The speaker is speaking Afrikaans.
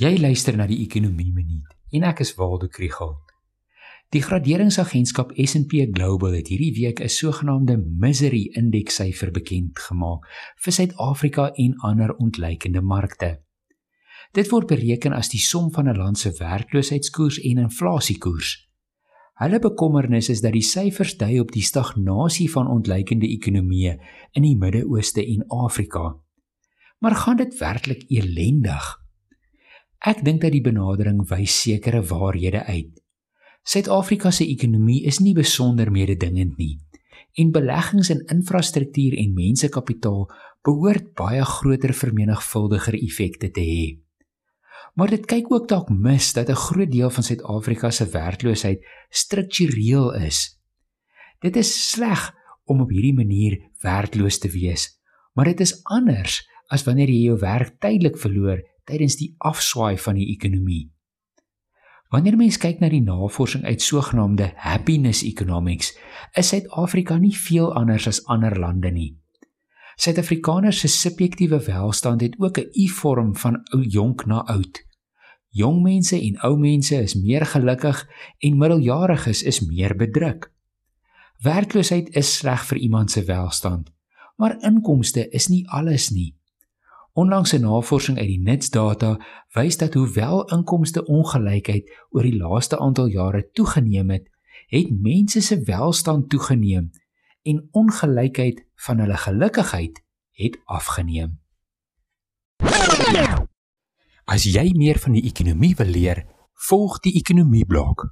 Jy luister na die Ekonomie Minuut en ek is Waldo Krugel. Die graderingsagentskap S&P Global het hierdie week 'n sogenaamde misery indekssyfer bekend gemaak vir Suid-Afrika en ander ontleikende markte. Dit word bereken as die som van 'n land se werkloosheidskoers en inflasiekoers. Hulle bekommernis is dat die syfers dui op die stagnasie van ontleikende ekonomieë in die Midde-Ooste en Afrika. Maar gaan dit werklik elendig? Ek dink dat die benadering wys sekere waarhede uit. Suid-Afrika se ekonomie is nie besonder mededingend nie en beleggings in infrastruktuur en mensekapitaal behoort baie groter vermenigvuldiger effekte te hê. Maar dit kyk ook dalk mis dat 'n groot deel van Suid-Afrika se werkloosheid struktureel is. Dit is sleg om op hierdie manier werkloos te wees, maar dit is anders as wanneer jy jou werk tydelik verloor tydens die afswaai van die ekonomie. Wanneer mens kyk na die navorsing uit sogenaamde happiness economics, is Suid-Afrika nie veel anders as ander lande nie. Suid-Afrikaners se subjektiewe welstand het ook 'n U-vorm van ou jonk na oud. Jong mense en ou mense is meer gelukkig en middeljariges is meer bedruk. Werkloosheid is sleg vir iemand se welstand, maar inkomste is nie alles nie. Onlangse navorsing uit die Nitsdata wys dat hoewel inkomste ongelykheid oor die laaste aantal jare toegeneem het, het mense se welstand toegeneem en ongelykheid van hulle gelukigheid het afgeneem. As jy meer van die ekonomie wil leer, volg die ekonomie blok.